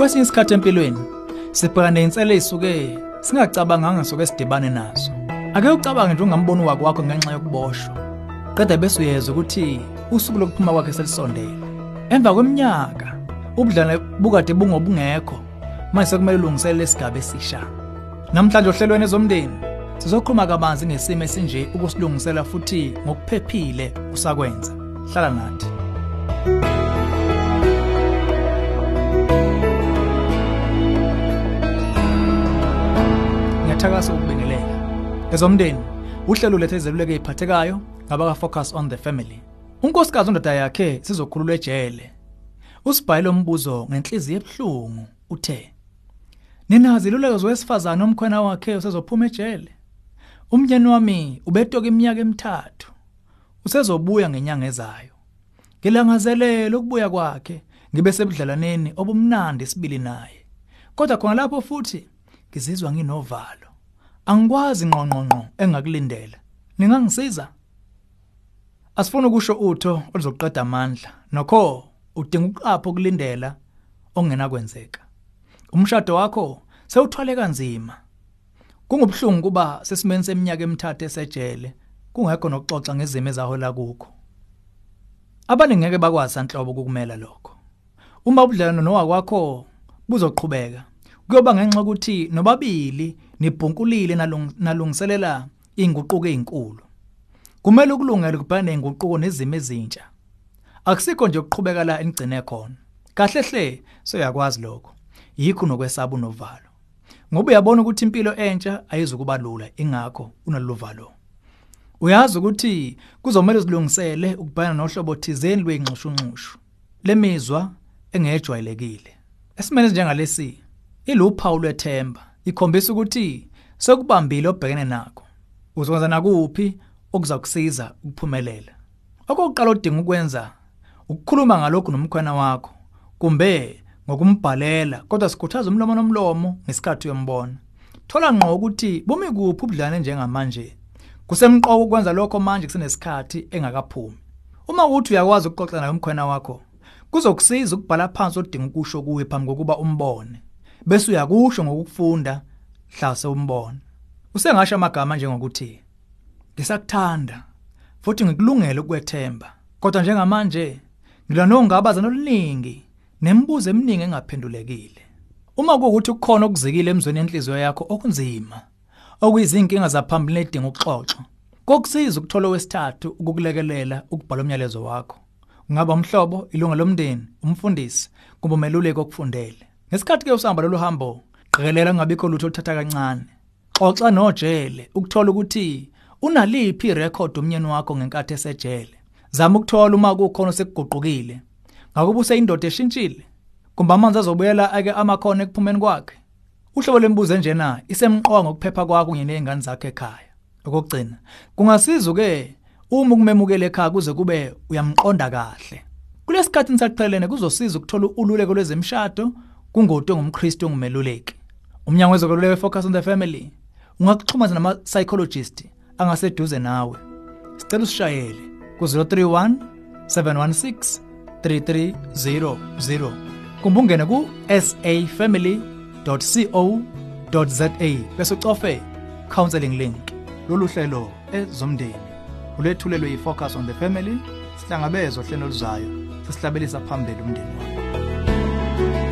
Kwesinye isikhathi empilweni sibhekana nezinsele ezisuke singacabanganga soke sidibane nazo. Ake ucabange nje ungamboni wako wakho ngenxa yokuboshwa. Qeda bese uyezwa ukuthi usuku lokuphuma kwakhe selisondele. Emva kweminyaka ubudlane bukade bungobungekho manje sekumele ulungiselele isigaba esisha. Namhlanje ohlelweni ezomndeni sizokhuluma kabanzi ngesimo esinje ukusilungisela futhi ngokuphephile usakwenza. Hlala nathi. Ngiyathakasa ukubingelela. Ezomndeni uhlelo lethe izeluleko eziphathekayo ngabaka focus on the family. Unkosikazi undoda yakhe sizokhululwa ejele. Usibhayile umbuzo ngenhliziyo ebhlungu uthe Ninazi iluleko zowesifazana omkhwena wakhe usezophuma ejele. Umnyeni wami ubetoka iminyaka emithathu. Usezobuya ngenyanga ezayo. Ngilangazelela ukubuya kwakhe ngibe sebudlalaneni obumnandi sibili naye. Kodwa khona lapho futhi ngizizwa nginovalo. Angikwazi ngqongqonqo engakulindela. Ningangisiza? Asifuna ukusho utho oluzoqeda amandla. Nokho udinga uqapho kulindela ongena kwenzeka. Umshado wakho sewuthwale kanzima. Kungubhlungu kuba sesimeni seminyaka emithathu esejele kungekho nokuxoxa ngezimo ezahola kukho. Abaningi ngeke bakwazi sanhlobo ukukumela lokho. Uma ubudlelwano nowakwakho buzoqhubeka kuyoba ngenxa ukuthi nobabili nibhunkulile nalung, nalungiselela inguquko ezinkulu. Kumele ukulungela kubhane inguquko nezimo ezintsha. Akusikho nje ukuqhubeka la enigcine khona. Kahle hle soyakwazi lokho. Yikho nokwesaba unovalo. Ngoba uyabona ukuthi impilo entsha ayizukuba lula ingakho unaluvalo. Uyazi ukuthi kuzomela silungisele ukubhana nohlobo thizeni lwengxushunxushu. Lemizwa engejwayelekile. Esimene njengalesi iluphawu lwethemba ikhombisa ukuthi sekubambile obhekene nakho. Uzokwenza nakuphi okuzakusiza ukuphumelela. Okokuqala odinga ukwenza ukukhuluma ngalokho nomkhwana wakho kumbe ngokumbhalela kodwa sikhuthaza umlomo nomlomo ngesikhathi uyombona. Thola ngqo ukuthi bumi kuphi ubudlane njengamanje. Kusemqoko ukwenza lokho manje kusenesikhathi engakaphumi. Uma uthi uyakwazi ukuxoxa naye umkhwana wakho kuzokusiza ukubhala phansi odinga ukusho kuwe phambi kokuba umbone. Bese uyakusho ngokufunda hlase umbone. Usengasho amagama njengokuthi ngisakuthanda futhi ngikulungele ukwethemba. Kodwa njengamanje ngila nongabaza noluningi nemibuzo eminingi engaphendulekile. Uma kuukuthi kukhona okuzikile emzweni enhliziyo yakho okunzima, okuyizinkinga zaphambili edinga ukuxoxwa, kokusiza ukuthola wesithathu ukukulekelela ukubhala umyalezo wakho. Ungaba umhlobo, ilunga lomndeni, umfundisi, kumbe umeluleki okufundele. Ngesikhathi ke usahamba lolu hambo, qikelela ngabikho lutho oluthatha kancane. Xoxa nojele ukuthola ukuthi unaliphi irecord umnyeni wakho ngenkathi esejele. Zama ukuthola uma kukhona sekuguqukile. Ngakuba useyindoda eshintshile. Kumbe amanzi azobuyela ake amakhono ekuphumeni kwakhe. Uhlobo lembuzo enjena isemqoka ngokuphepha kwakho kunye nezingane zakhe ekhaya. Okugcina, kungasiza ke uma ukumemukela ekhaya kuze kube uyamqonda kahle. Kulesikhathi nisaqhelene kuzosiza ukuthola ululeko lwezemshado kungoto ngumKristu ongumeluleki. Umnyango wezokululeka focus on the family ungakuxhumana nama psychologist angaseduze nawe. Sicela usishayele ku 031 716 3300 kumbe ungene ku safamily.co.za bese ucofe counseling link lolu hlelo ezomndeni ulethulelwe yifocus on the family sihlangabezwa hlelo luzayo sisihlabelisa phambili umndeni wakho